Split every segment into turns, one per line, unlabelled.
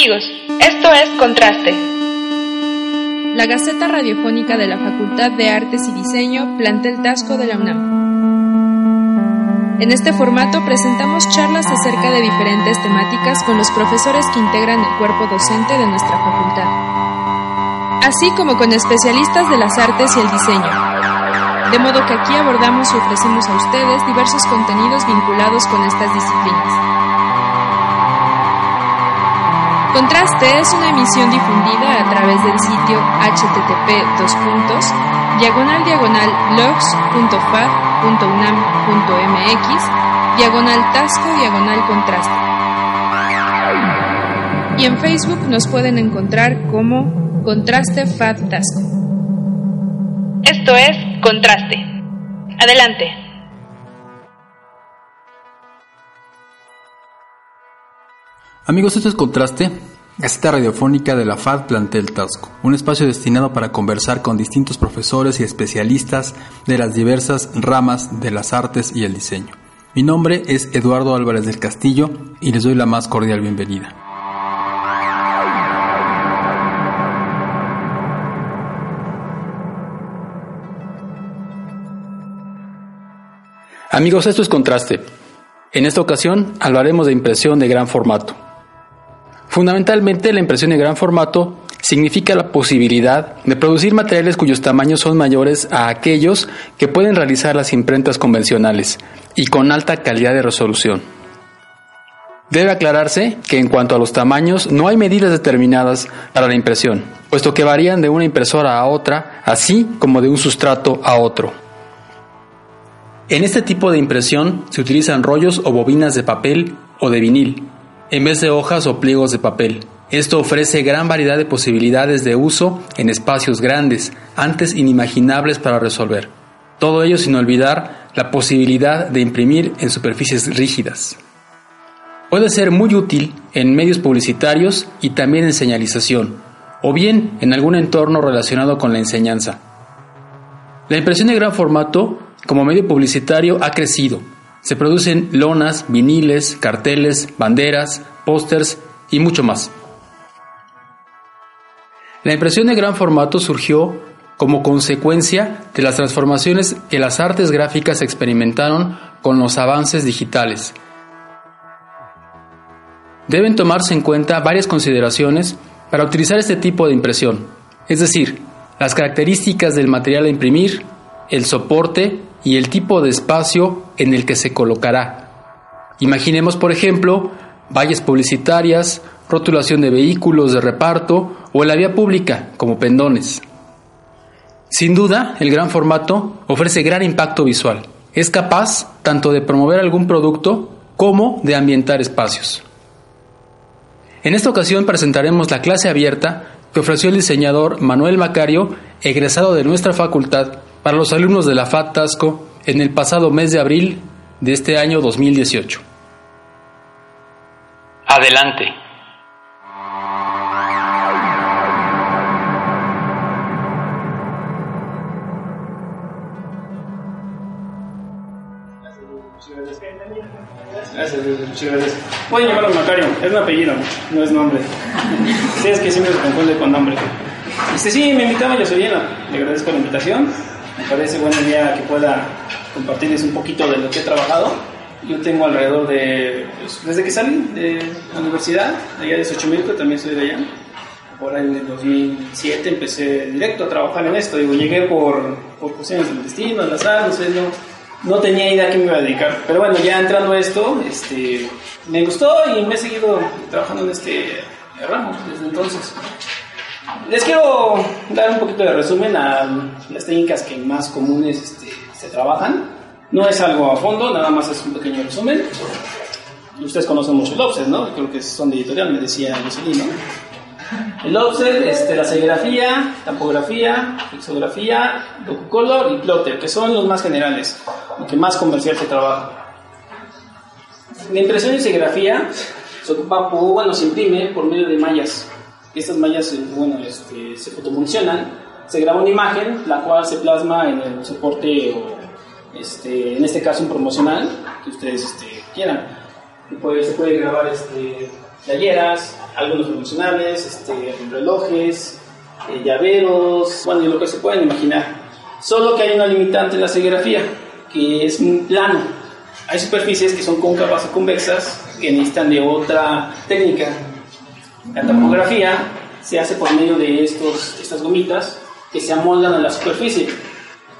Amigos, esto es Contraste.
La Gaceta Radiofónica de la Facultad de Artes y Diseño, Plantel Tasco de la UNAM. En este formato presentamos charlas acerca de diferentes temáticas con los profesores que integran el cuerpo docente de nuestra facultad, así como con especialistas de las artes y el diseño. De modo que aquí abordamos y ofrecemos a ustedes diversos contenidos vinculados con estas disciplinas. Contraste es una emisión difundida a través del sitio http diagonal diagonal logs.fab.unam.mx diagonal tasco diagonal contraste. Y en Facebook nos pueden encontrar como Contraste Fab Tasco.
Esto es Contraste. Adelante.
Amigos, esto es Contraste, Gaceta radiofónica de la FAD Plantel Tasco, un espacio destinado para conversar con distintos profesores y especialistas de las diversas ramas de las artes y el diseño. Mi nombre es Eduardo Álvarez del Castillo y les doy la más cordial bienvenida. Amigos, esto es Contraste. En esta ocasión hablaremos de impresión de gran formato. Fundamentalmente, la impresión de gran formato significa la posibilidad de producir materiales cuyos tamaños son mayores a aquellos que pueden realizar las imprentas convencionales y con alta calidad de resolución. Debe aclararse que en cuanto a los tamaños no hay medidas determinadas para la impresión, puesto que varían de una impresora a otra, así como de un sustrato a otro. En este tipo de impresión se utilizan rollos o bobinas de papel o de vinil, en vez de hojas o pliegos de papel. Esto ofrece gran variedad de posibilidades de uso en espacios grandes, antes inimaginables para resolver. Todo ello sin olvidar la posibilidad de imprimir en superficies rígidas. Puede ser muy útil en medios publicitarios y también en señalización, o bien en algún entorno relacionado con la enseñanza. La impresión de gran formato como medio publicitario ha crecido se producen lonas, viniles, carteles, banderas, pósters y mucho más. La impresión de gran formato surgió como consecuencia de las transformaciones que las artes gráficas experimentaron con los avances digitales. Deben tomarse en cuenta varias consideraciones para utilizar este tipo de impresión, es decir, las características del material a imprimir, el soporte y el tipo de espacio en el que se colocará. Imaginemos, por ejemplo, vallas publicitarias, rotulación de vehículos de reparto o en la vía pública, como pendones. Sin duda, el gran formato ofrece gran impacto visual. Es capaz tanto de promover algún producto como de ambientar espacios. En esta ocasión presentaremos la clase abierta que ofreció el diseñador Manuel Macario, egresado de nuestra facultad para los alumnos de la FAT Tasco en el pasado mes de abril de este año 2018.
Adelante.
Gracias, muchas gracias. Pueden llamarlo Macario, es un apellido, no es nombre. Sí, es que siempre se confunde con nombre. Este, sí, me invitaba yo soy Le agradezco la invitación. Me parece buena idea que pueda compartirles un poquito de lo que he trabajado. Yo tengo alrededor de, pues, desde que salí de la universidad, allá de Xochimilco, también soy de allá. Ahí en el 2007 empecé directo a trabajar en esto. Digo, llegué por, por cuestiones del destino, al azar, no sé, no, no tenía idea a qué me iba a dedicar. Pero bueno, ya entrando a esto, este, me gustó y me he seguido trabajando en este ramo desde entonces. Les quiero dar un poquito de resumen a las técnicas que más comunes este, se trabajan. No es algo a fondo, nada más es un pequeño resumen. Ustedes conocen mucho el offset, ¿no? Creo que son de editorial, me decía Jocelyn, ¿no? El offset, este, la serigrafía, tampografía, pixografía, docucolor y plotter, que son los más generales, los que más comercial se trabaja. La impresión y serigrafía se ocupa, bueno, se imprime por medio de mallas. Estas mallas, bueno, este, se fotofuncionan, se graba una imagen, la cual se plasma en el soporte, o, este, en este caso un promocional, que ustedes este, quieran. se puede grabar este, talleras, algunos promocionales, este, relojes, eh, llaveros, bueno, y lo que se pueden imaginar. Solo que hay una limitante en la serigrafía, que es un plano. Hay superficies que son cóncavas o convexas que necesitan de otra técnica. La topografía se hace por medio de estos, estas gomitas que se amoldan a la superficie.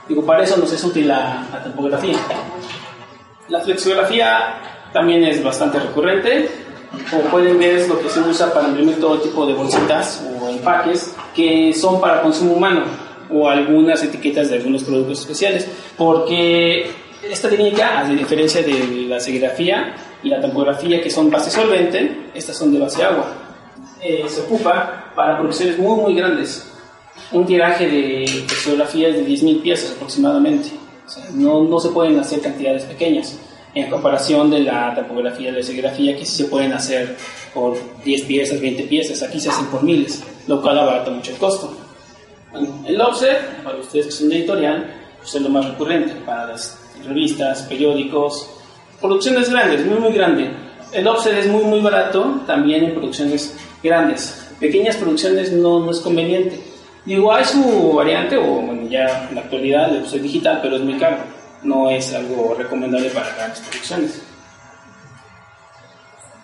Digo, para eso nos es útil la, la topografía. La flexografía también es bastante recurrente. Como pueden ver, es lo que se usa para imprimir todo tipo de bolsitas o empaques que son para consumo humano o algunas etiquetas de algunos productos especiales. Porque esta técnica, a diferencia de la serigrafía y la tampografía, que son base solvente, estas son de base agua. Eh, se ocupa para producciones muy, muy grandes. Un tiraje de fotografía es de 10.000 piezas aproximadamente. no, no se pueden hacer cantidades pequeñas en comparación de la topografía de la serigrafía que sí se pueden hacer por 10 piezas, 20 piezas, aquí se hacen por miles, lo cual abarata mucho el costo. Bueno, el offset, para ustedes que son de editorial, pues es lo más recurrente para las revistas, periódicos, producciones grandes, muy muy grande. El offset es muy muy barato también en producciones grandes. Pequeñas producciones no, no es conveniente. Digo, hay su variante, o bueno, ya en la actualidad el offset digital, pero es muy caro no es algo recomendable para grandes producciones.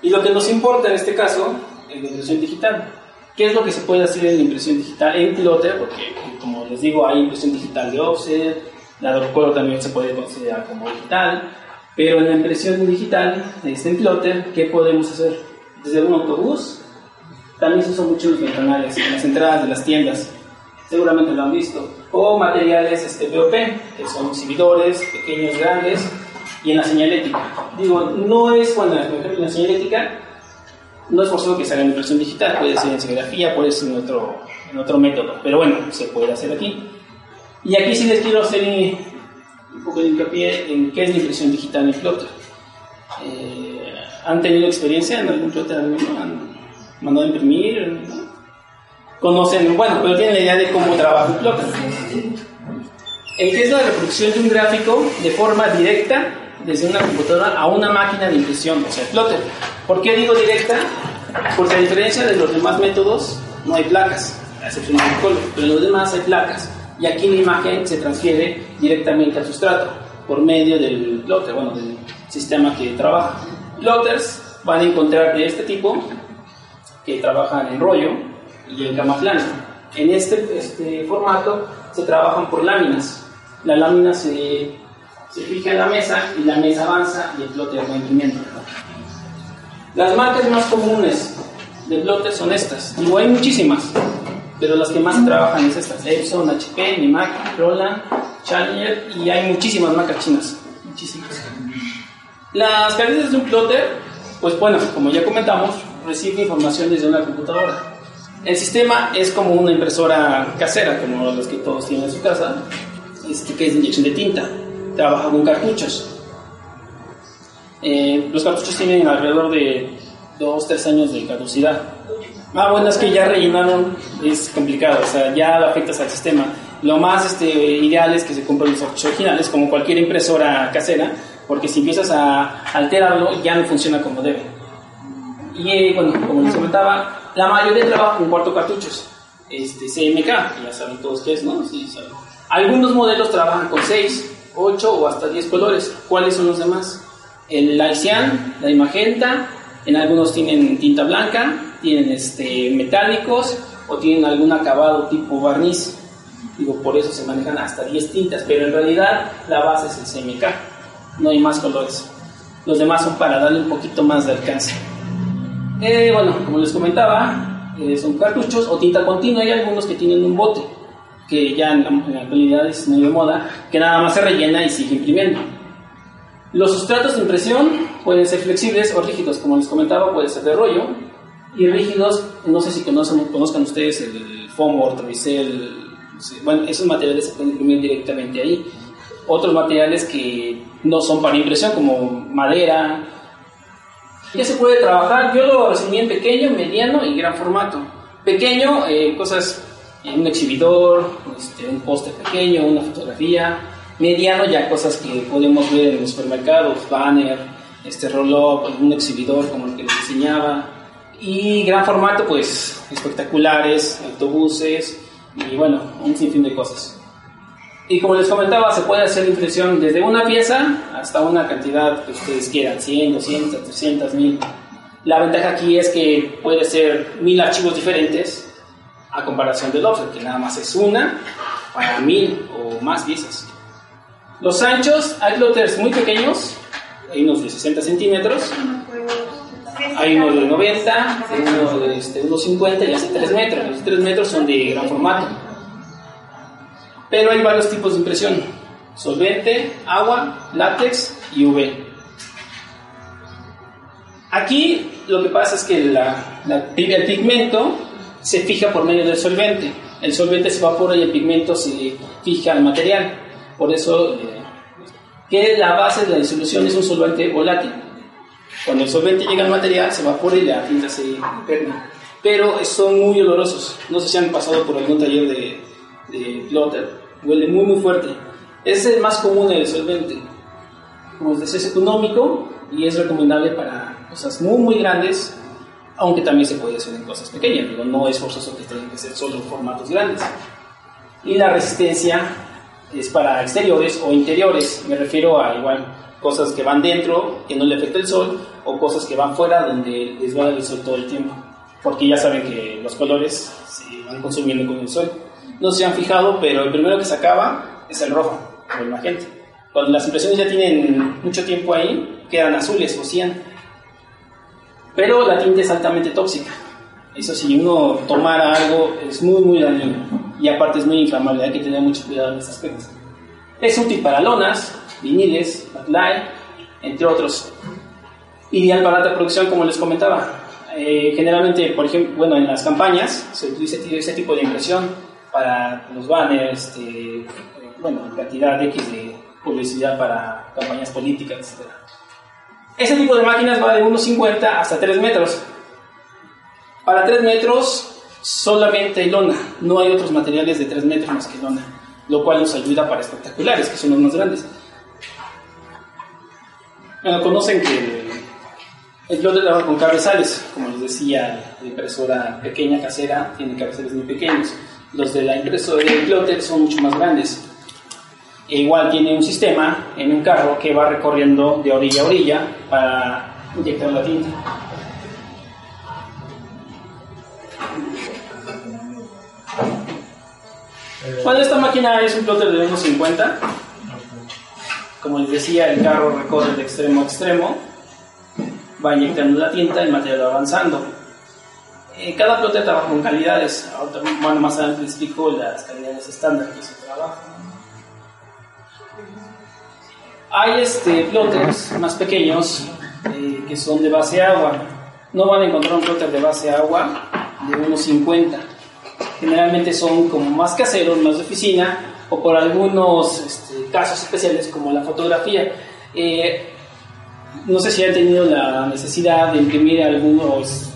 Y lo que nos importa en este caso es la impresión digital. ¿Qué es lo que se puede hacer en impresión digital en Plotter? Porque, como les digo, hay impresión digital de offset, la de también se puede considerar como digital, pero en la impresión digital, este, en Plotter, ¿qué podemos hacer? Desde un autobús, también se usa mucho los ventanales, en las entradas de las tiendas seguramente lo han visto, o materiales este, BOP, que son exhibidores, pequeños, grandes, y en la señalética. Digo, no es, ejemplo, en la señalética no es forzado que se haga en impresión digital, puede ser en serigrafía, puede ser en otro, en otro método, pero bueno, se puede hacer aquí. Y aquí sí les quiero hacer un poco de hincapié en qué es la impresión digital en Plotter. Eh, ¿Han tenido experiencia en algún Plotter? ¿Han mandado a imprimir? conocen, bueno, pero tienen la idea de cómo trabaja un plotter. ¿En qué es la reproducción de un gráfico de forma directa desde una computadora a una máquina de impresión, o sea, plotter? ¿Por qué digo directa? Porque a diferencia de los demás métodos, no hay placas, a excepción del color, pero en los demás hay placas. Y aquí la imagen se transfiere directamente al sustrato por medio del plotter, bueno, del sistema que trabaja. Plotters van a encontrar de este tipo que trabajan en rollo, y el gama plana. En este, este formato se trabajan por láminas. La lámina se, se fija en la mesa y la mesa avanza y el plotter va imprimiendo. Las marcas más comunes de plotter son estas. Digo, hay muchísimas, pero las que más se trabajan es estas. Epson, HP, Nimac, Roland, Challenger y hay muchísimas marcas chinas. Muchísimas. Las características de un plotter, pues bueno, como ya comentamos, recibe información desde una computadora. El sistema es como una impresora casera, como las que todos tienen en su casa, este, que es inyección de tinta. Trabaja con cartuchos. Eh, los cartuchos tienen alrededor de 2-3 años de caducidad. Ah, bueno, es que ya rellenaron, es complicado, o sea, ya afectas al sistema. Lo más este, ideal es que se compren los cartuchos originales, como cualquier impresora casera, porque si empiezas a alterarlo, ya no funciona como debe. Y eh, bueno, como les comentaba, la mayoría trabaja con cuarto cartuchos. Este, CMK, ya saben todos qué es, ¿no? Sí, saben. Algunos modelos trabajan con 6, 8 o hasta 10 colores. ¿Cuáles son los demás? El Lycian, la magenta, en algunos tienen tinta blanca, tienen este, metálicos o tienen algún acabado tipo barniz. Digo, por eso se manejan hasta 10 tintas, pero en realidad la base es el CMK, no hay más colores. Los demás son para darle un poquito más de alcance. Eh, bueno, como les comentaba, eh, son cartuchos o tinta continua. Hay algunos que tienen un bote, que ya en la, actualidad es muy de moda, que nada más se rellena y sigue imprimiendo. Los sustratos de impresión pueden ser flexibles o rígidos, como les comentaba, puede ser de rollo. Y rígidos, no sé si conocen, conozcan ustedes el foam o tricel. Bueno, esos materiales se pueden imprimir directamente ahí. Otros materiales que no son para impresión, como madera. Ya se puede trabajar, yo lo resumí en pequeño, mediano y gran formato. Pequeño, eh, cosas en un exhibidor, este, un póster pequeño, una fotografía. Mediano, ya cosas que podemos ver en los supermercados, banner, este roll-up, algún exhibidor como el que les enseñaba. Y gran formato, pues espectaculares, autobuses y bueno, un sinfín de cosas. Y como les comentaba, se puede hacer impresión desde una pieza hasta una cantidad que ustedes quieran, 100, 200, 300, 1000. La ventaja aquí es que puede ser mil archivos diferentes a comparación del offset, que nada más es una para mil o más piezas. Los anchos, hay plotters muy pequeños, hay unos de 60 centímetros, hay unos de 90, hay unos de este, unos 50 y hasta 3 metros. Los 3 metros son de gran formato. Pero hay varios tipos de impresión: solvente, agua, látex y UV. Aquí lo que pasa es que la, el pigmento se fija por medio del solvente. El solvente se evapora y el pigmento se fija al material. Por eso, eh, que la base de la disolución es un solvente volátil. Cuando el solvente llega al material, se evapora y la tinta se impregna. Pero son muy olorosos. No sé si han pasado por algún taller de, de plotter. Huele muy, muy fuerte. Es el más común el solvente. Como les decía, es económico y es recomendable para cosas muy, muy grandes aunque también se puede hacer en cosas pequeñas, pero no es forzoso que tengan que ser solo formatos grandes. Y la resistencia es para exteriores o interiores, me refiero a igual cosas que van dentro, que no le afecta el sol, o cosas que van fuera, donde les va a dar el sol todo el tiempo, porque ya saben que los colores se van consumiendo con el sol. No se han fijado, pero el primero que se acaba es el rojo el magenta. Cuando las impresiones ya tienen mucho tiempo ahí, quedan azules o cian pero la tinta es altamente tóxica. Eso si uno tomara algo es muy, muy dañino. Y aparte es muy inflamable, hay que tener mucho cuidado en estas cosas. Es útil para lonas, viniles, backlight, entre otros. Ideal para alta producción, como les comentaba. Eh, generalmente, por ejemplo, bueno, en las campañas se utiliza ese tipo de impresión para los banners, este, bueno, cantidad X de publicidad para campañas políticas, etc. Ese tipo de máquinas va de 1,50 hasta 3 metros. Para 3 metros solamente hay lona, no hay otros materiales de 3 metros más que lona, lo cual nos ayuda para espectaculares, que son los más grandes. Bueno, conocen que el plotter trabaja con cabezales, como les decía, la impresora pequeña casera tiene cabezales muy pequeños. Los de la impresora de plotter son mucho más grandes. E igual tiene un sistema en un carro que va recorriendo de orilla a orilla para inyectar la tinta. Bueno, esta máquina es un plotter de 1.50. Como les decía, el carro recorre de extremo a extremo, va inyectando la tinta, el material va avanzando. Eh, cada plotter trabaja con calidades. Bueno, más adelante les explico las calidades estándar que se trabaja. Hay este, plotters más pequeños eh, que son de base agua. No van a encontrar un plotter de base agua de unos 50. Generalmente son como más caseros, más de oficina, o por algunos este, casos especiales como la fotografía. Eh, no sé si han tenido la necesidad de imprimir algunos,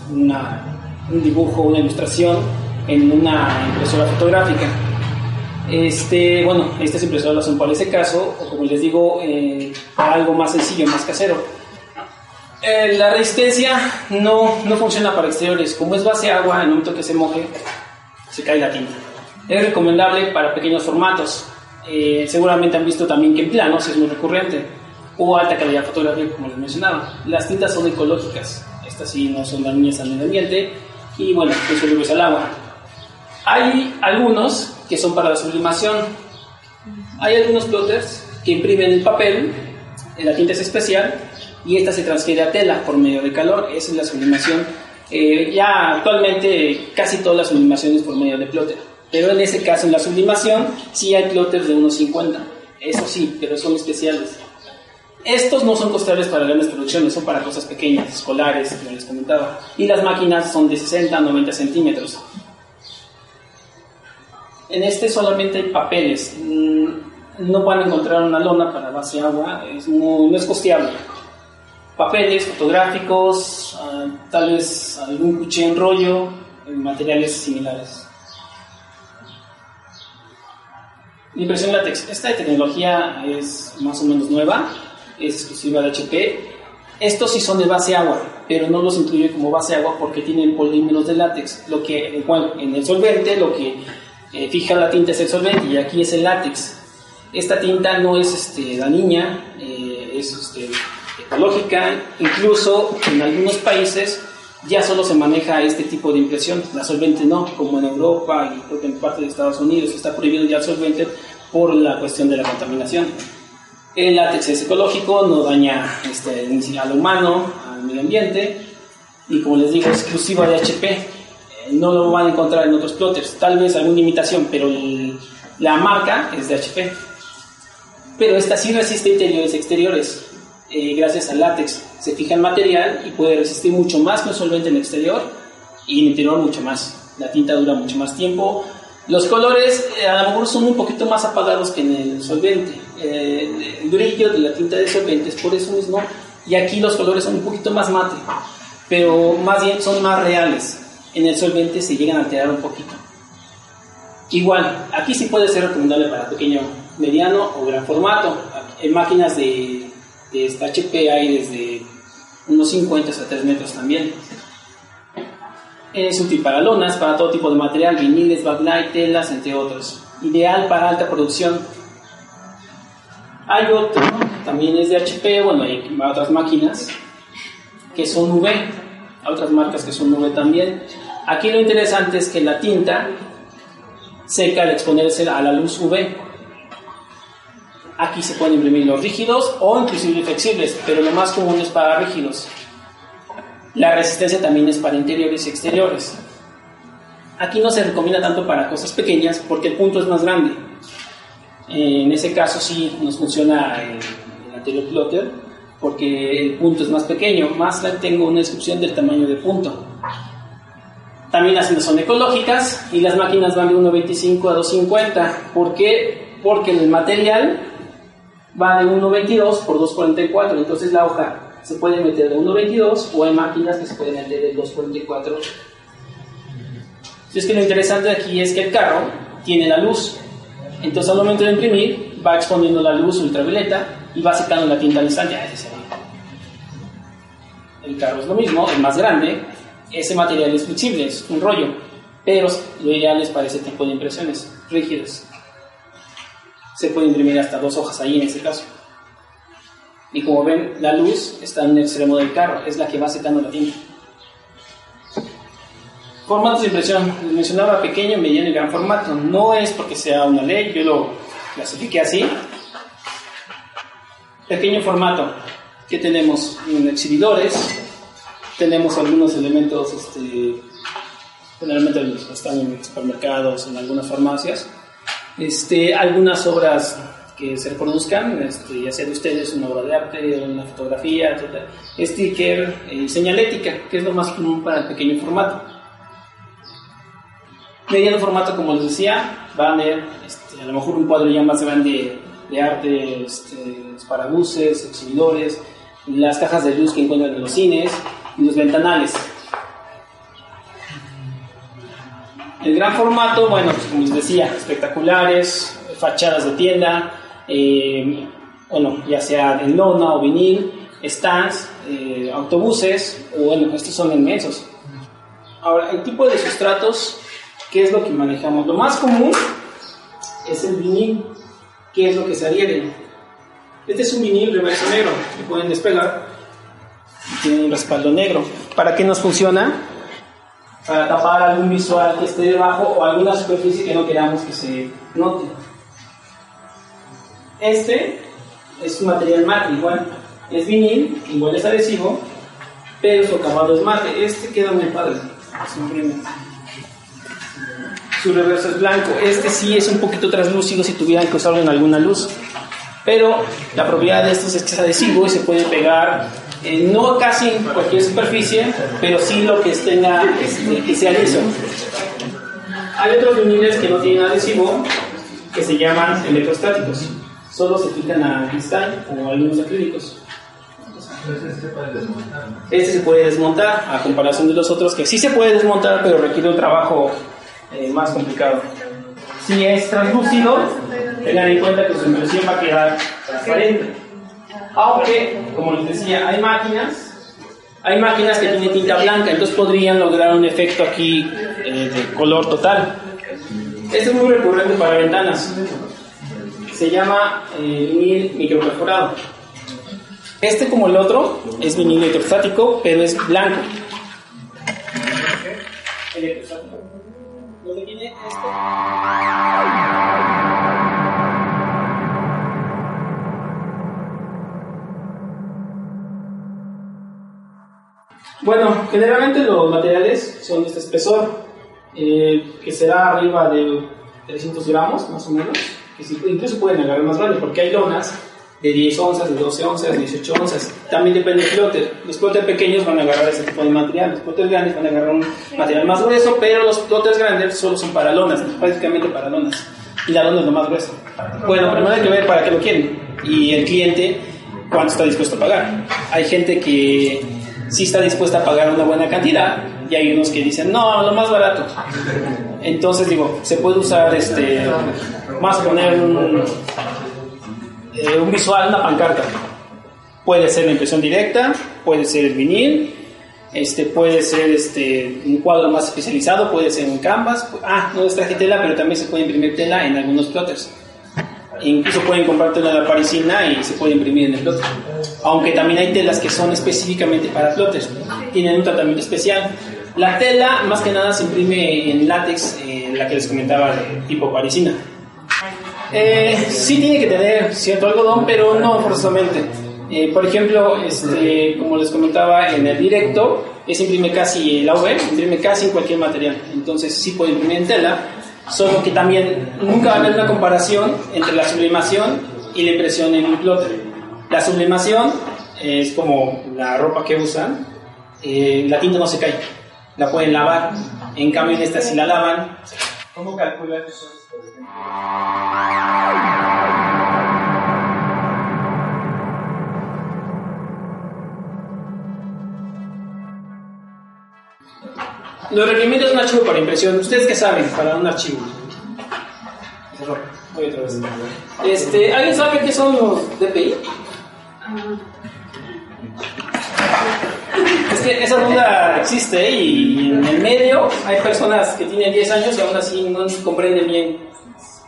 un dibujo, una ilustración en una impresora fotográfica este, bueno, estas impresoras son para ese caso, o como les digo, eh, para algo más sencillo, más casero. Eh, la resistencia no, no funciona para exteriores. Como es base agua, en el momento que se moje, se cae la tinta. Es recomendable para pequeños formatos. Eh, seguramente han visto también que en planos es muy recurrente. O alta calidad fotográfica, como les mencionaba. Las tintas son ecológicas. Estas sí no son dañinas al medio ambiente. Y bueno, son solubles al agua. Hay algunos que son para la sublimación. Hay algunos plotters que imprimen el papel, la tinta es especial y esta se transfiere a tela por medio de calor, esa es la sublimación. Eh, ya actualmente casi todas las sublimaciones por medio de plotter, pero en ese caso en la sublimación sí hay plotters de 1.50, eso sí, pero son especiales. Estos no son costables para grandes producciones, son para cosas pequeñas, escolares, como les comentaba. Y las máquinas son de 60 a 90 centímetros. En este solamente hay papeles. Mm, no van a encontrar una lona para base agua, es no es costeable. Papeles fotográficos, ah, tal vez algún cuché en rollo, materiales similares. Impresión látex. Esta tecnología es más o menos nueva, es exclusiva de HP. Estos sí son de base agua, pero no los incluye como base agua porque tienen polímeros de látex. Lo que, en el solvente lo que eh, fija la tinta es el solvente y aquí es el látex. Esta tinta no es este, dañina, eh, es este, ecológica, incluso en algunos países ya solo se maneja este tipo de impresión, la solvente no, como en Europa y creo en parte de Estados Unidos está prohibido ya el solvente por la cuestión de la contaminación. El látex es ecológico, no daña este, al humano, al medio ambiente y como les digo, exclusiva de HP. Eh, no lo van a encontrar en otros plotters, tal vez alguna imitación, pero la marca es de HP. Pero esta sí resiste interiores y exteriores, eh, gracias al látex. Se fija el material y puede resistir mucho más que un solvente en el exterior y en el interior mucho más. La tinta dura mucho más tiempo. Los colores eh, a lo mejor son un poquito más apagados que en el solvente. Eh, brillo de la tinta de solvente es por eso mismo. Y aquí los colores son un poquito más mate, pero más bien son más reales. En el solvente se llegan a alterar un poquito. Igual, aquí sí puede ser recomendable para pequeño, mediano o gran formato. En máquinas de de HP hay desde unos 50 hasta 3 metros también. Es útil para lonas, para todo tipo de material, viniles, backlight, telas, entre otros. Ideal para alta producción. Hay otro, también es de HP, bueno, hay otras máquinas que son UV, otras marcas que son UV también. Aquí lo interesante es que la tinta seca al exponerse a la luz UV Aquí se pueden imprimir los rígidos o inclusive flexibles, pero lo más común es para rígidos. La resistencia también es para interiores y exteriores. Aquí no se recomienda tanto para cosas pequeñas porque el punto es más grande. En ese caso sí nos funciona el, anterior plotter porque el punto es más pequeño. Más tengo una descripción del tamaño de punto. También las son ecológicas y las máquinas van de 1.25 a 2.50. ¿Por qué? Porque el material va de 1.22 por 2.44, entonces la hoja se puede meter de 1.22 o hay máquinas que se pueden meter de 2.44. Es que lo interesante aquí es que el carro tiene la luz, entonces al momento de imprimir va exponiendo la luz ultravioleta y va secando la tinta al instante. El carro es lo mismo, es más grande, ese material es flexible, es un rollo, pero lo ideal es para ese tipo de impresiones rígidas se puede imprimir hasta dos hojas ahí en ese caso. Y como ven, la luz está en el extremo del carro, es la que va secando la tinta. Formatos de impresión, les mencionaba pequeño, mediano y gran formato. No es porque sea una ley, yo lo clasifiqué así. Pequeño formato, que tenemos en exhibidores, tenemos algunos elementos, este, generalmente están en supermercados, en algunas farmacias este, algunas obras que se reproduzcan, este, ya sea de ustedes una obra de arte, una fotografía, etc. Sticker y señalética, que es lo más común para el pequeño formato. Mediano formato, como les decía, va a ver este, a lo mejor un cuadro ya más grande de arte, este, para buses, exhibidores, las cajas de luz que encuentran en los cines y los ventanales. El gran formato, bueno, pues como les decía, espectaculares, fachadas de tienda, eh, bueno, ya sea en lona o vinil, stands, eh, autobuses, o bueno, estos son inmensos. Ahora, el tipo de sustratos, ¿qué es lo que manejamos? Lo más común es el vinil, ¿qué es lo que se adhiere? Este es un vinil reverso negro, que pueden despegar, tiene un respaldo negro. ¿Para qué nos funciona? para tapar algún visual que esté debajo o alguna superficie que no queramos que se note. Este es un material mate, igual es vinil, igual es adhesivo, pero su acabado es mate. Este queda muy padre, Su reverso es blanco. Este sí es un poquito translúcido si tuvieran que usarlo en alguna luz. Pero la propiedad de estos es que es adhesivo y se puede pegar eh, no casi en cualquier superficie, pero sí lo que tenga este, que sea liso. Hay otros viniles que no tienen adhesivo que se llaman electrostáticos. Solo se fijan a cristal o a algunos acrílicos. Este se puede desmontar a comparación de los otros que sí se puede desmontar pero requiere un trabajo eh, más complicado. Si es translúcido, tengan en cuenta que su impresión va a quedar transparente. Aunque, como les decía, hay máquinas hay máquinas que tienen tinta blanca, entonces podrían lograr un efecto aquí eh, de color total. Este es muy recurrente para ventanas. Se llama eh, vinil microperforado. Este, como el otro, es vinil electrostático, pero es blanco. Electrostático. Esto. Bueno, generalmente los materiales son de este espesor, eh, que será arriba de 300 gramos, más o menos, que incluso pueden agarrar más grandes, porque hay lonas de 10 onzas, de 12 onzas, de 18 onzas. También depende del plotter. Los plotters pequeños van a agarrar ese tipo de material, los plotters grandes van a agarrar un material más grueso, pero los plotters grandes solo son para lonas, prácticamente para lonas. Y la lona es lo más grueso. Bueno, primero hay que ver para qué lo quieren y el cliente cuánto está dispuesto a pagar. Hay gente que sí está dispuesta a pagar una buena cantidad y hay unos que dicen, no, lo más barato. Entonces digo, se puede usar este, más poner un, eh, un visual, una pancarta. Puede ser la impresión directa, puede ser el vinil, este, puede ser este, un cuadro más especializado, puede ser un canvas. Ah, no es traje tela, pero también se puede imprimir tela en algunos plotters. Incluso pueden comprar tela de parisina y se puede imprimir en el plotter. Aunque también hay telas que son específicamente para plotters, tienen un tratamiento especial. La tela, más que nada, se imprime en látex, eh, la que les comentaba, de tipo parisina. Eh, sí tiene que tener cierto algodón, pero no forzosamente. Eh, por ejemplo, este, como les comentaba en el directo, es imprime casi la UV, imprime casi en cualquier material. Entonces sí puede imprimir en tela, solo que también nunca va a haber una comparación entre la sublimación y la impresión en un plotter. La sublimación es como la ropa que usan, eh, la tinta no se cae, la pueden lavar. En cambio, en esta si la lavan. ¿Cómo calculan eso? Los requerimientos de un archivo para impresión. ¿Ustedes qué saben para un archivo? Voy otra vez. Este, ¿Alguien sabe qué son los DPI? Es que esa duda existe y en el medio hay personas que tienen 10 años y aún así no comprenden bien.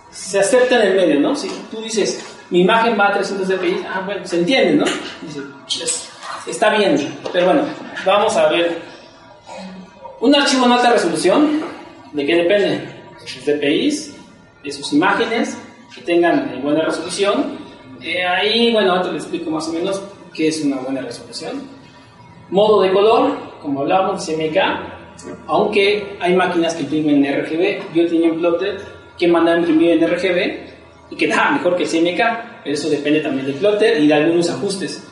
Se acepta en el medio, ¿no? Si tú dices, mi imagen va a 300 dpi, ah, bueno, se entiende, ¿no? Dice, está bien, pero bueno, vamos a ver. Un archivo en alta resolución, ¿de qué depende? De sus DPIs, de sus imágenes, que tengan buena resolución. Eh, ahí, bueno, ahora te explico más o menos qué es una buena resolución. Modo de color, como hablábamos, CMK, aunque hay máquinas que imprimen en RGB, yo tenía un plotter que manda a imprimir en RGB y que da mejor que CMK, pero eso depende también del plotter y de algunos ajustes.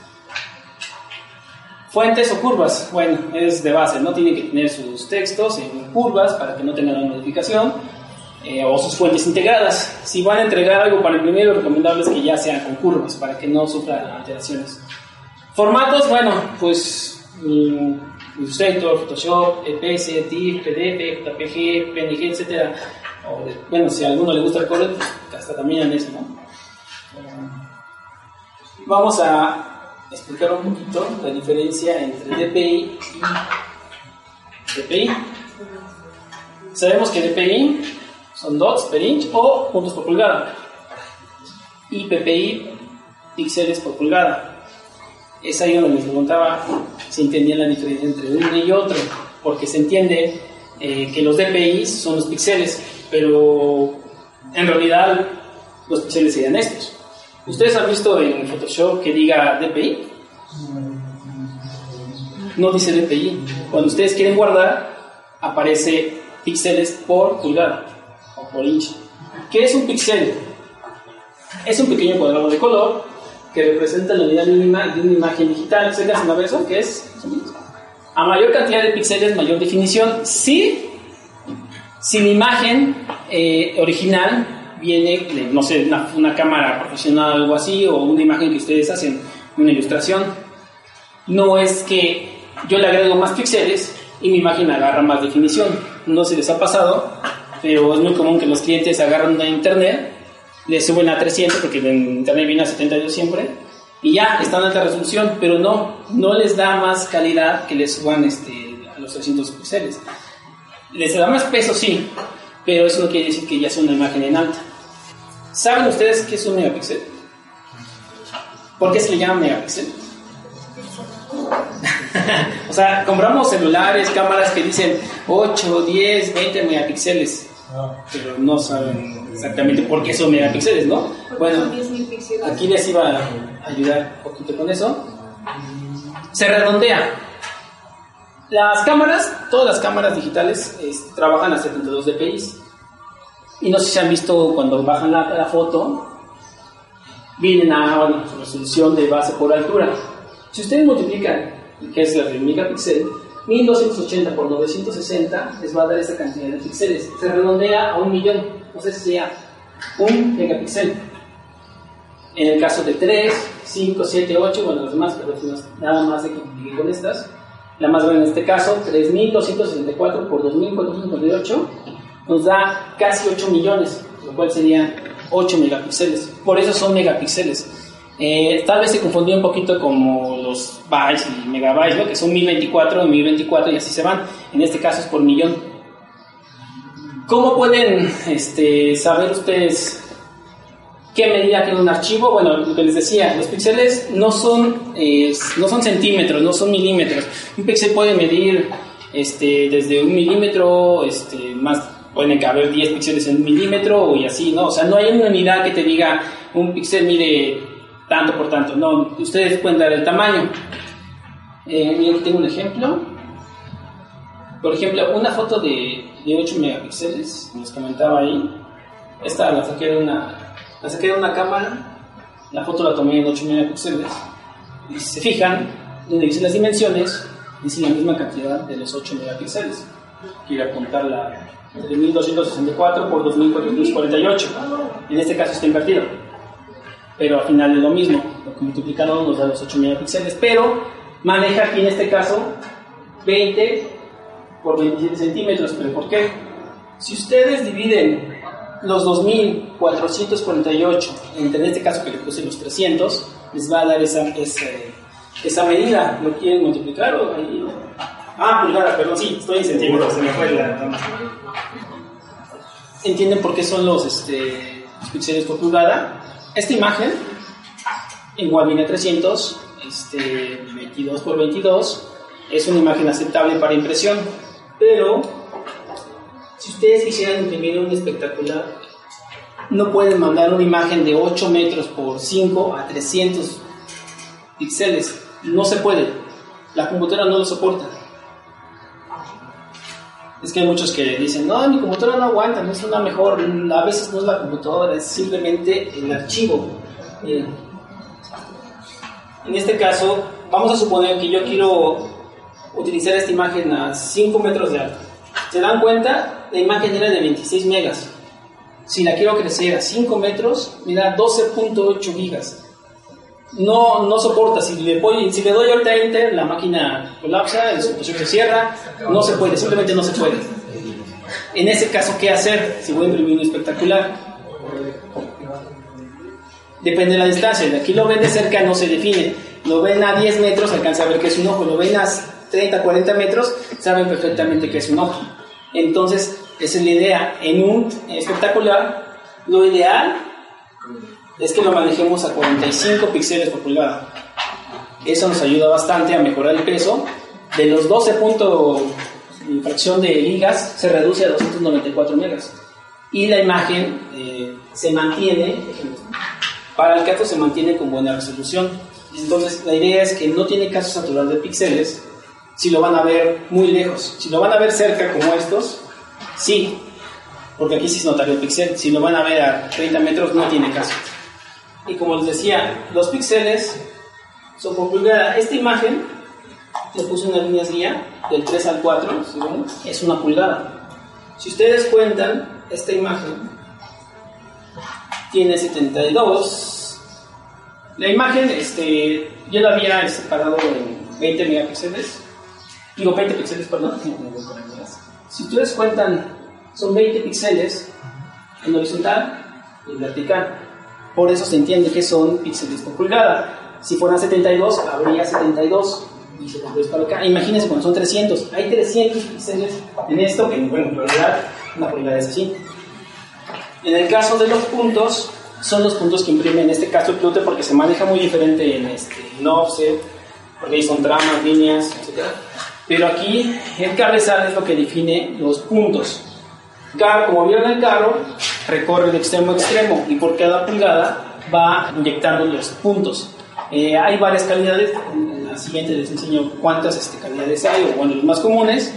Fuentes o curvas, bueno, es de base, no tiene que tener sus textos en curvas para que no tengan una modificación eh, o sus fuentes integradas. Si van a entregar algo para imprimir, lo recomendable es que ya sean con curvas para que no sufran alteraciones. Formatos, bueno, pues Illustrator, Photoshop, EPS, TIFF, PDF, JPG, PNG, etc. bueno, si a alguno le gusta el color, pues hasta también en eso, ¿no? Vamos a explicar un poquito la diferencia entre DPI y DPI. Sabemos que DPI son dots per inch o puntos por pulgada. Y PPI, píxeles por pulgada. Es ahí donde les preguntaba si entendían la diferencia entre uno y otro, porque se entiende eh, que los DPI son los píxeles, pero en realidad los píxeles serían estos. ¿Ustedes han visto en Photoshop que diga DPI? No dice DPI. Cuando ustedes quieren guardar, aparece píxeles por pulgada o por inch. ¿Qué es un píxel? Es un pequeño cuadrado de color que representa la unidad mínima de una imagen digital. ¿Se alcanzan a ver eso? ¿Qué es? A mayor cantidad de píxeles, mayor definición. Sí, si la imagen eh, original viene no sé, una, una cámara profesional o algo así, o una imagen que ustedes hacen, una ilustración, no es que yo le agrego más píxeles y mi imagen agarra más definición. No se les ha pasado, pero es muy común que los clientes agarran de internet, le suben a 300 porque en internet viene a 72 siempre, y ya está en alta resolución, pero no, no les da más calidad que les suban este, a los 300 píxeles. Les da más peso, sí, pero eso no quiere decir que ya sea una imagen en alta. ¿Saben ustedes qué es un megapíxel? ¿Por qué se le llama megapíxel? o sea, compramos celulares, cámaras que dicen 8, 10, 20 megapíxeles, pero no saben exactamente por qué son megapíxeles, ¿no? Bueno, aquí les iba a ayudar un poquito con eso. Se redondea. Las cámaras, todas las cámaras digitales es, trabajan a 72 dpi. Y no sé si han visto cuando bajan la, la foto, vienen a bueno, resolución de base por altura. Si ustedes multiplican, que es la de megapíxel, 1280 por 960 les va a dar esa cantidad de píxeles. Se redondea a un millón, si sea un megapíxel. En el caso de 3, 5, 7, 8, bueno, los demás, pero nada más de que con estas. La más grande en este caso, 3264 por 2458, nos da casi 8 millones, lo cual sería 8 megapíxeles. Por eso son megapíxeles. Eh, tal vez se confundió un poquito como los bytes y megabytes, ¿no? que son 1024, 1024 y así se van. En este caso es por millón. ¿Cómo pueden este, saber ustedes qué medida tiene un archivo? Bueno, lo que les decía, los píxeles no son, eh, no son centímetros, no son milímetros. Un píxel puede medir este, desde un milímetro, este, más pueden caber 10 píxeles en un milímetro y así, ¿no? O sea, no hay una unidad que te diga un píxel mide tanto por tanto. No, ustedes pueden dar el tamaño. Eh, aquí tengo un ejemplo. Por ejemplo, una foto de, de 8 megapíxeles, les comentaba ahí. Esta la saqué de una, la saqué de una cámara. La foto la tomé en 8 megapíxeles. Y si se fijan, donde dicen las dimensiones, dice la misma cantidad de los 8 megapíxeles. Quiero apuntar la de 1264 por 2448. En este caso está invertido pero al final es lo mismo, lo que multiplicado nos da los 8 megapíxeles, pero maneja aquí en este caso 20 por 27 centímetros, pero ¿por qué? Si ustedes dividen los 2448 entre en este caso que le puse los 300, les va a dar esa, esa, medida, ¿lo quieren multiplicar? Ah, pulgada, perdón, sí, estoy en centímetros. ¿Entienden por qué son los, este, los píxeles por pulgada? Esta imagen, igual viene 300, este, 22 por 22, es una imagen aceptable para impresión, pero si ustedes quisieran imprimir un espectacular, no pueden mandar una imagen de 8 metros por 5 a 300 píxeles, no se puede, la computadora no lo soporta. Es que hay muchos que dicen, no, mi computadora no aguanta, no es una mejor. A veces no es la computadora, es simplemente el archivo. en este caso, vamos a suponer que yo quiero utilizar esta imagen a 5 metros de alto. ¿Se dan cuenta? La imagen era de 26 megas. Si la quiero crecer a 5 metros, me da 12.8 gigas no, no soporta. Si le, voy, si le doy ahorita Enter, la máquina colapsa, el proceso se cierra, no se puede, simplemente no se puede. En ese caso, ¿qué hacer si voy a imprimir un espectacular? Depende de la distancia. De aquí lo ven de cerca, no se define. Lo ven a 10 metros, alcanza a ver que es un ojo. Lo ven a 30, 40 metros, saben perfectamente que es un ojo. Entonces, esa es la idea. En un espectacular, lo ideal es que lo manejemos a 45 píxeles por pulgada. Eso nos ayuda bastante a mejorar el peso. De los 12 puntos fracción de gigas se reduce a 294 megas. Y la imagen eh, se mantiene, para el caso se mantiene con buena resolución. Entonces la idea es que no tiene caso saturar de píxeles si lo van a ver muy lejos. Si lo van a ver cerca como estos, sí, porque aquí sí se notaría el píxel. Si lo van a ver a 30 metros no tiene caso. Y como les decía, los píxeles son por pulgada. Esta imagen, le puse unas líneas guía del 3 al 4, es una pulgada. Si ustedes cuentan, esta imagen tiene 72. La imagen, este, yo la había separado en 20 megapíxeles. Digo 20 píxeles, perdón. Si ustedes cuentan, son 20 píxeles en horizontal y en vertical. Por eso se entiende que son píxeles por pulgada. Si fueran 72, habría 72 y se para acá. Imagínense cuando son 300. Hay 300 píxeles en esto, que bueno, en realidad una pulgada es así. En el caso de los puntos, son los puntos que imprime en este caso el porque se maneja muy diferente en, este, en offset, porque ahí son tramas, líneas, etc. Pero aquí el cabezal es lo que define los puntos. Carro, como vieron el carro, recorre de extremo a extremo y por cada pulgada va inyectando los puntos. Eh, hay varias calidades, en la siguiente les enseño cuántas este, calidades hay, o bueno, los más comunes,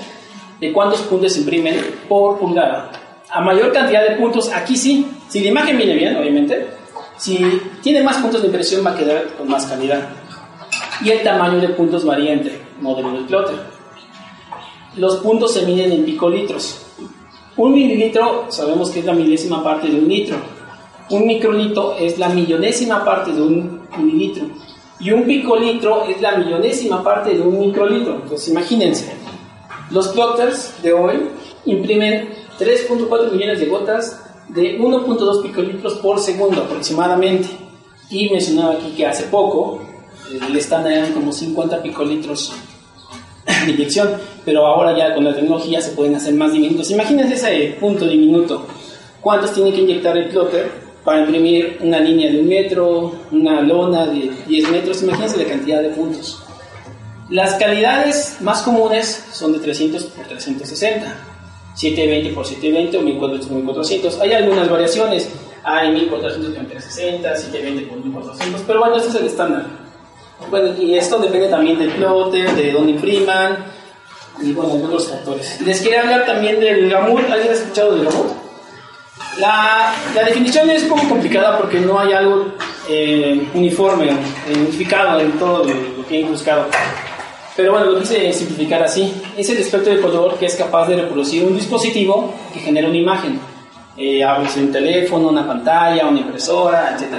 de cuántos puntos se imprimen por pulgada a mayor cantidad de puntos, aquí sí, si la imagen viene bien, obviamente, si tiene más puntos de impresión va a quedar con más calidad. Y el tamaño de puntos varía entre modelo del plotter. Los puntos se miden en picolitros. Un mililitro sabemos que es la milésima parte de un litro. Un microlitro es la millonésima parte de un mililitro. Y un picolitro es la millonésima parte de un microlitro. Entonces imagínense, los plotters de hoy imprimen 3.4 millones de gotas de 1.2 picolitros por segundo aproximadamente. Y mencionaba aquí que hace poco le están dando como 50 picolitros de inyección, pero ahora ya con la tecnología se pueden hacer más diminutos. Imagínense ese punto diminuto. ¿Cuántos tiene que inyectar el plotter para imprimir una línea de un metro, una lona de 10 metros? Imagínense la cantidad de puntos. Las calidades más comunes son de 300 por 360 720 por 720 o 1400 por 1400. Hay algunas variaciones, hay 1400 por 360, 720 por 1400, pero bueno, este es el estándar. Bueno, y esto depende también del plotter, de dónde impriman y bueno, de otros factores. Les quería hablar también del gamut. ¿Alguien ha escuchado del gamut? La, la definición es un poco complicada porque no hay algo eh, uniforme, unificado en todo lo que he buscado. Pero bueno, lo quise simplificar así. Es el espectro de color que es capaz de reproducir un dispositivo que genera una imagen. Eh, un teléfono, una pantalla, una impresora, etc.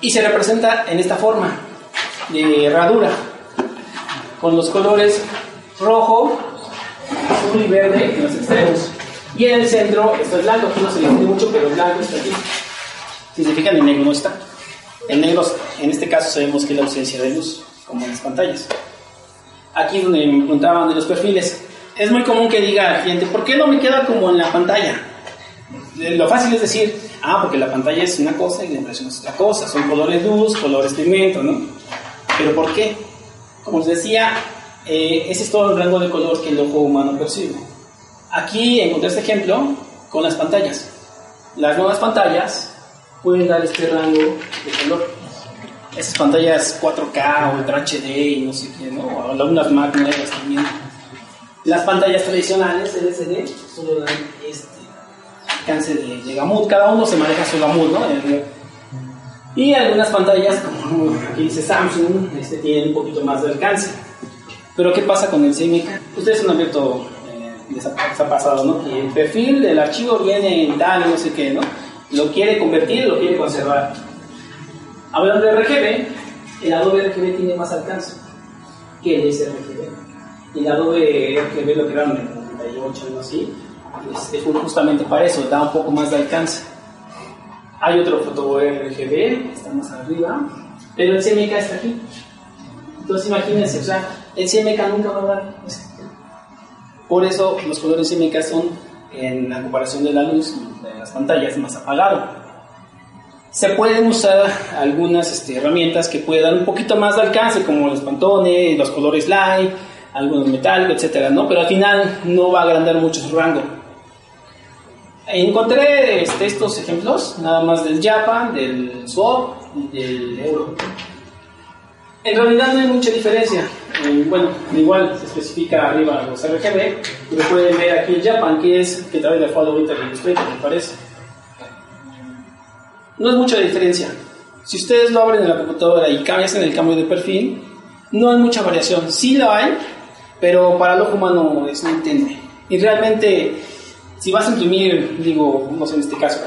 Y se representa en esta forma de herradura, con los colores rojo, azul y verde en los extremos. Y en el centro está blanco, aquí no se le mucho, pero blanco está aquí. Si se el negro no está. El negro, en este caso, sabemos que es la ausencia de luz, como en las pantallas aquí donde me preguntaban de los perfiles, es muy común que diga la gente, ¿por qué no me queda como en la pantalla? Eh, lo fácil es decir, ah, porque la pantalla es una cosa y la impresión es otra cosa, son colores luz, colores pigmento, ¿no? Pero ¿por qué? Como les decía, eh, ese es todo el rango de color que el ojo humano percibe. Aquí encontré este ejemplo con las pantallas. Las nuevas pantallas pueden dar este rango de color esas pantallas 4K o Ultra HD y no sé qué, ¿no? O algunas Mac nuevas también. Las pantallas tradicionales LCD solo dan este alcance de, de gamut, cada uno se maneja su gamut, ¿no? Y algunas pantallas, como aquí dice Samsung, este, tienen un poquito más de alcance. Pero ¿qué pasa con el CMYK? Ustedes han abierto, eh, ha pasado, ¿no? Que el perfil del archivo viene en tal, no sé qué, ¿no? Lo quiere convertir, lo quiere conservar Hablando de RGB, el Adobe RGB tiene más alcance que el sRGB. El Adobe RGB lo crearon en el 98, algo así, este, justamente para eso, da un poco más de alcance. Hay otro foto RGB, está más arriba, pero el CMYK está aquí. Entonces imagínense, o sea, el CMYK nunca va a dar. Por eso los colores CMYK son, en la comparación de la luz de las pantallas, más apagado se pueden usar algunas este, herramientas que pueden dar un poquito más de alcance, como los pantones, los colores light, algunos metálicos, etcétera, ¿no? Pero al final no va a agrandar mucho su rango. Encontré este, estos ejemplos, nada más del Japan, del Swap y del Euro. En realidad no hay mucha diferencia. Eh, bueno, igual se especifica arriba los RGB, pero pueden ver aquí el Japan, que es que trae de Follow Illustrator, me parece. No es mucha diferencia. Si ustedes lo abren en la computadora y cambian en el cambio de perfil, no hay mucha variación. Sí lo hay, pero para el ojo humano es muy tenue. Y realmente, si vas a imprimir, digo, no sé en este caso,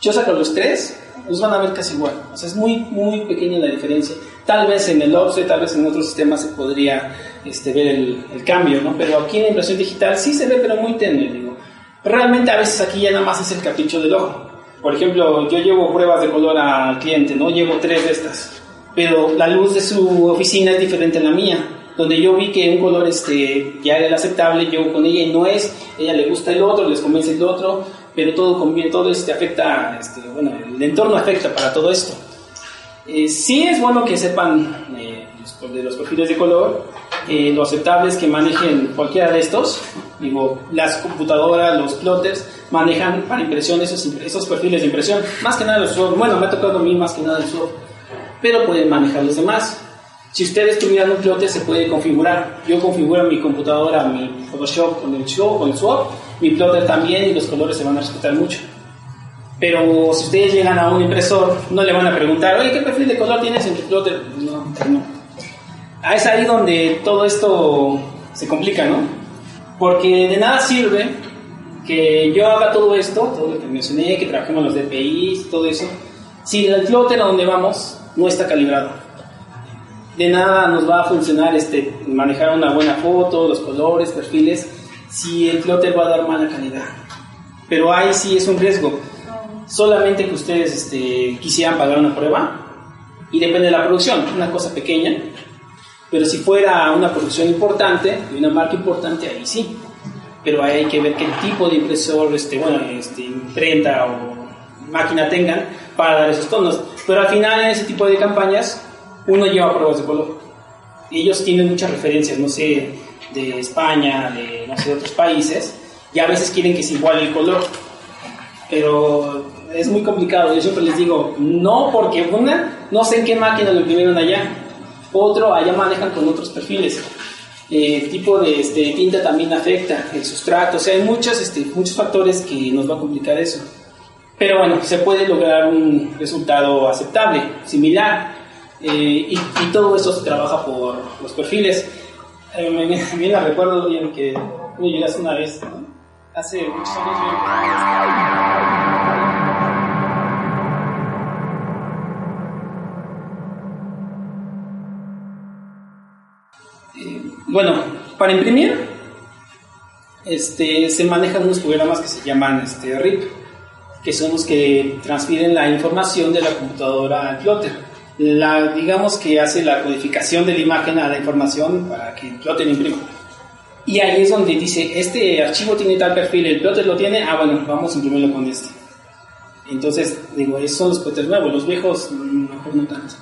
yo saco los tres, los van a ver casi igual. O sea, es muy, muy pequeña la diferencia. Tal vez en el offset, tal vez en otros sistemas se podría este, ver el, el, cambio, ¿no? Pero aquí en la impresión digital sí se ve, pero muy tenue, digo. Realmente a veces aquí ya nada más es el capricho del ojo. Por ejemplo, yo llevo pruebas de color al cliente, ¿no? Llevo tres de estas. Pero la luz de su oficina es diferente a la mía. Donde yo vi que un color este, ya era aceptable, yo con ella no es, ella le gusta el otro, les convence el otro, pero todo conviene, todo este afecta, este, bueno, el entorno afecta para todo esto. Eh, sí es bueno que sepan eh, de los perfiles de color, eh, lo aceptable es que manejen cualquiera de estos, digo, las computadoras, los plotters, manejan para impresión esos, esos perfiles de impresión, más que nada los bueno, me ha tocado a mí más que nada el software, pero pueden manejar los demás. Si ustedes tuvieran un plotter se puede configurar. Yo configuro mi computadora, mi Photoshop con el show, con el swap, mi plotter también y los colores se van a respetar mucho. Pero si ustedes llegan a un impresor, no le van a preguntar, oye, ¿qué perfil de color tienes en tu plotter? No, no. Ah, es ahí donde todo esto se complica, ¿no? Porque de nada sirve que yo haga todo esto, todo lo que mencioné, que trabajemos los DPIs, todo eso, si el plotter a donde vamos no está calibrado. De nada nos va a funcionar este, manejar una buena foto, los colores, perfiles, si el plotter va a dar mala calidad. Pero ahí sí es un riesgo. Solamente que ustedes este, quisieran pagar una prueba y depende de la producción, una cosa pequeña. Pero si fuera una producción importante, de una marca importante, ahí sí pero ahí hay que ver qué tipo de impresor, este, bueno, este, imprenta o máquina tengan para dar esos tonos. Pero al final en ese tipo de campañas uno lleva pruebas de color. Ellos tienen muchas referencias, no sé, de España, de, no sé, de otros países, y a veces quieren que se iguale el color. Pero es muy complicado. Yo siempre les digo, no, porque una, no sé en qué máquina lo imprimieron allá. Otro, allá manejan con otros perfiles el tipo de este, tinta también afecta, el sustrato, o sea, hay muchos, este, muchos factores que nos va a complicar eso. Pero bueno, se puede lograr un resultado aceptable, similar, eh, y, y, todo eso se trabaja por los perfiles. Eh, me, me, la recuerdo bien que me llegaste una vez, ¿no? hace muchos años. Bueno, para imprimir este, se manejan unos programas que se llaman este, RIP, que son los que transfieren la información de la computadora al plotter. La, digamos que hace la codificación de la imagen a la información para que el plotter imprima. Y ahí es donde dice, este archivo tiene tal perfil, el plotter lo tiene, ah bueno, vamos a imprimirlo con este. Entonces, digo, esos son los plotters nuevos, los viejos mejor no tanto.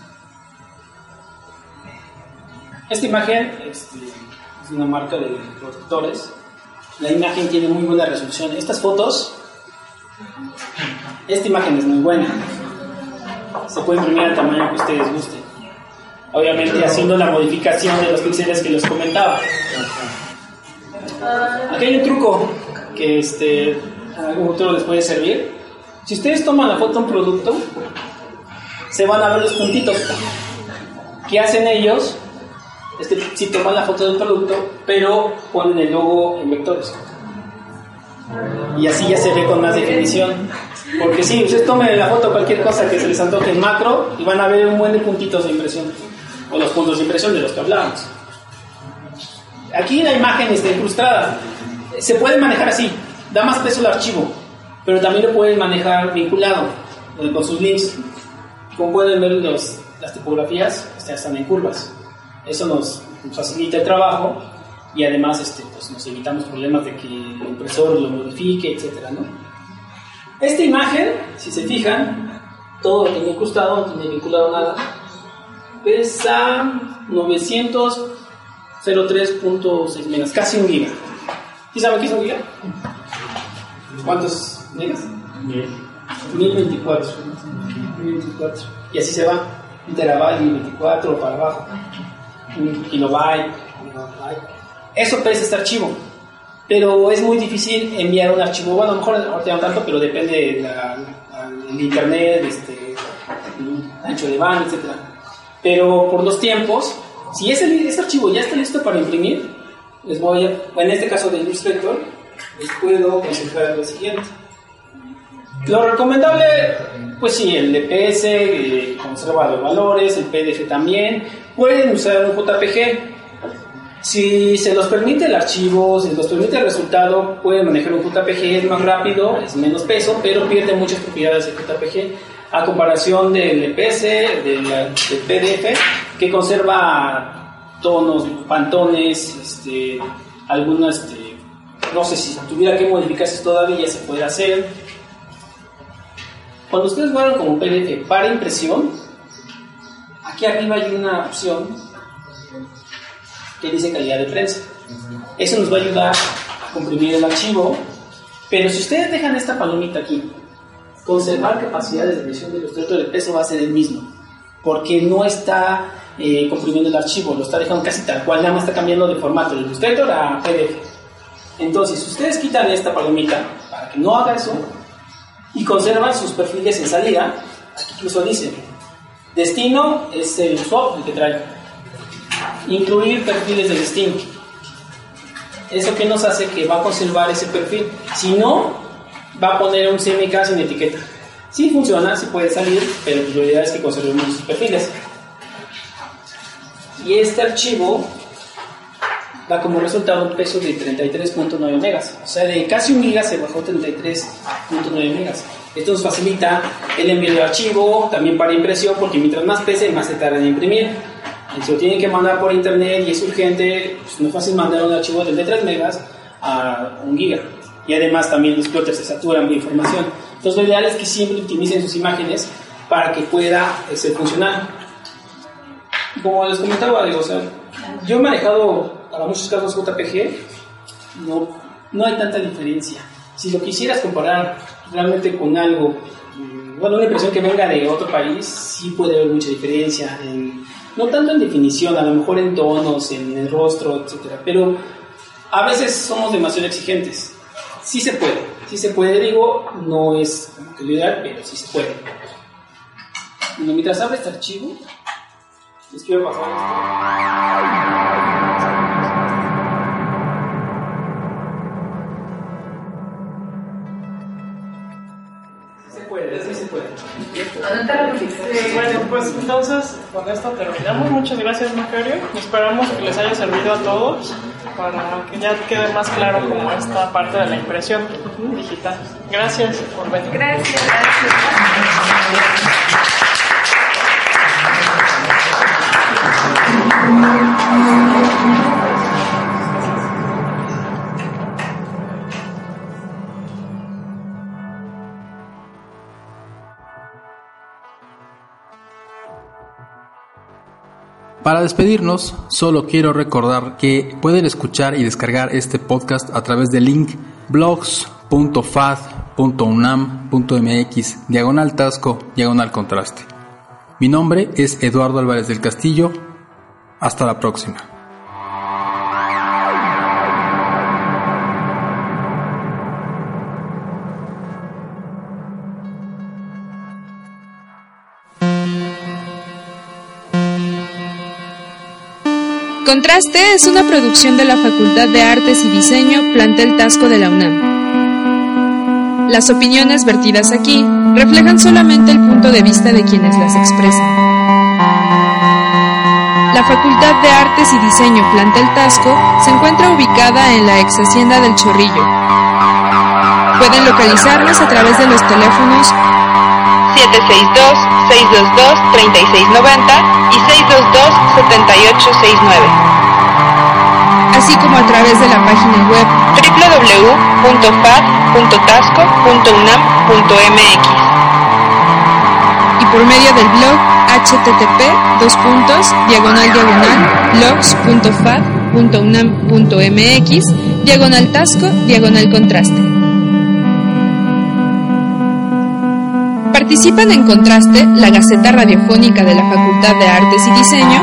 Esta imagen este, es una marca de protectores. La imagen tiene muy buena resolución. Estas fotos, esta imagen es muy buena. Se puede imprimir al tamaño que ustedes gusten. Obviamente haciendo la modificación de los píxeles que les comentaba. Aquí hay un truco que este, a algún futuro les puede servir. Si ustedes toman la foto de un producto, se van a ver los puntitos. ¿Qué hacen ellos? es que si toman la foto del producto, pero ponen el logo en vectores. Y así ya se ve con más definición. Porque si ustedes tomen la foto cualquier cosa que se les antoje en macro y van a ver un buen de puntitos de impresión. O los puntos de impresión de los que hablábamos. Aquí la imagen está incrustada. Se puede manejar así. Da más peso al archivo. Pero también lo pueden manejar vinculado eh, con sus links. Como pueden ver, los, las tipografías están en curvas. Eso nos facilita el trabajo y además este, pues nos evitamos problemas de que el impresor lo modifique, etc. ¿no? Esta imagen, si se fijan, todo lo tiene incrustado, no tiene vinculado nada, pesa 903.6 megas, casi un giga. ¿Sí saben qué es un giga? ¿Cuántos megas? 1024. 1024. Y así se va, un terabyte y 24 para abajo un kilobyte, Eso pesa este archivo. Pero es muy difícil enviar un archivo. Bueno, a lo mejor no tanto, pero depende del internet, este, ancho de banda, etc. Pero por los tiempos, si ese, ese archivo ya está listo para imprimir, les voy a, en este caso de Illustrator, les puedo concentrar lo siguiente. Lo recomendable, pues sí, el DPS eh, conserva los valores, el PDF también. Pueden usar un JPG. Si se los permite el archivo, si se los permite el resultado, pueden manejar un JPG, es más rápido, es menos peso, pero pierde muchas propiedades el JPG a comparación del DPS, del, del PDF, que conserva tonos, pantones, este, algunas, este, no sé si tuviera que modificarse todavía, se puede hacer. Cuando ustedes guardan como PDF para impresión, aquí arriba hay una opción que dice calidad de prensa. Eso nos va a ayudar a comprimir el archivo, pero si ustedes dejan esta palomita aquí, conservar capacidades de impresión del Illustrator, el peso va a ser el mismo, porque no está eh, comprimiendo el archivo, lo está dejando casi tal cual, nada más está cambiando de formato de Illustrator a PDF. Entonces, si ustedes quitan esta palomita para que no haga eso, y conservan sus perfiles en salida. Aquí incluso dice, destino es el swap que trae. Incluir perfiles de destino. Eso que nos hace que va a conservar ese perfil. Si no, va a poner un CMK sin etiqueta. Si funciona, si puede salir, pero la idea es que conservemos sus perfiles. Y este archivo da como resultado un peso de 33.9 megas. O sea, de casi un giga se bajó 33.9 megas. Esto nos facilita el envío de archivo, también para impresión, porque mientras más pese, más se tarda en imprimir. Y si lo tienen que mandar por internet y es urgente, pues no es fácil mandar un archivo de 3 megas a un giga. Y además también los plotters se saturan de información. Entonces lo ideal es que siempre optimicen sus imágenes para que pueda ser funcional. Como les comentaba, digo, o sea, yo he manejado para muchos casos JPG, no, no hay tanta diferencia. Si lo quisieras comparar realmente con algo, mm, bueno, una impresión que venga de otro país, sí puede haber mucha diferencia, no tanto en definición, a lo mejor en tonos, en el rostro, etcétera, pero a veces somos demasiado exigentes. Sí se puede, sí se puede, digo, no es como que lo ideal, pero sí se puede. Bueno, mientras abre este archivo, les quiero pasar
bueno, pues entonces con esto terminamos. Muchas gracias, Macario. Esperamos que les haya servido a todos para que ya quede más claro como esta parte de la impresión digital. Gracias por venir.
Gracias, gracias.
Para despedirnos, solo quiero recordar que pueden escuchar y descargar este podcast a través del link blogs.fad.unam.mx diagonal tasco diagonal contraste. Mi nombre es Eduardo Álvarez del Castillo. Hasta la próxima.
Contraste es una producción de la Facultad de Artes y Diseño Plantel Tasco de la UNAM. Las opiniones vertidas aquí reflejan solamente el punto de vista de quienes las expresan. La Facultad de Artes y Diseño Plantel Tasco se encuentra ubicada en la ex Hacienda del Chorrillo. Pueden localizarnos a través de los teléfonos
762-622-3690 y 622-7869.
Así como a través de la página web
www.fad.tasco.unam.mx
y por medio del blog http dos puntos diagonal diagonal blogs.fad.unam.mx diagonal tasco diagonal contraste. Participan en contraste la Gaceta Radiofónica de la Facultad de Artes y Diseño,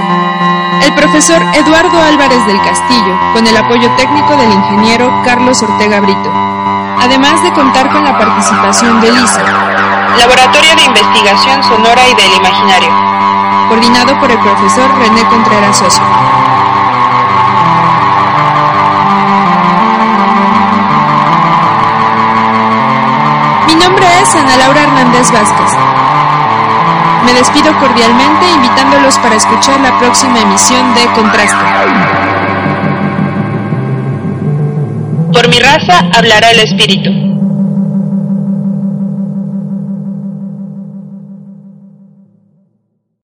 el profesor Eduardo Álvarez del Castillo, con el apoyo técnico del ingeniero Carlos Ortega Brito, además de contar con la participación de Lisa,
Laboratorio de Investigación Sonora y del Imaginario.
Coordinado por el profesor René Contreras Soso. Ana Laura Hernández Vázquez. Me despido cordialmente invitándolos para escuchar la próxima emisión de Contraste.
Por mi raza hablará el espíritu.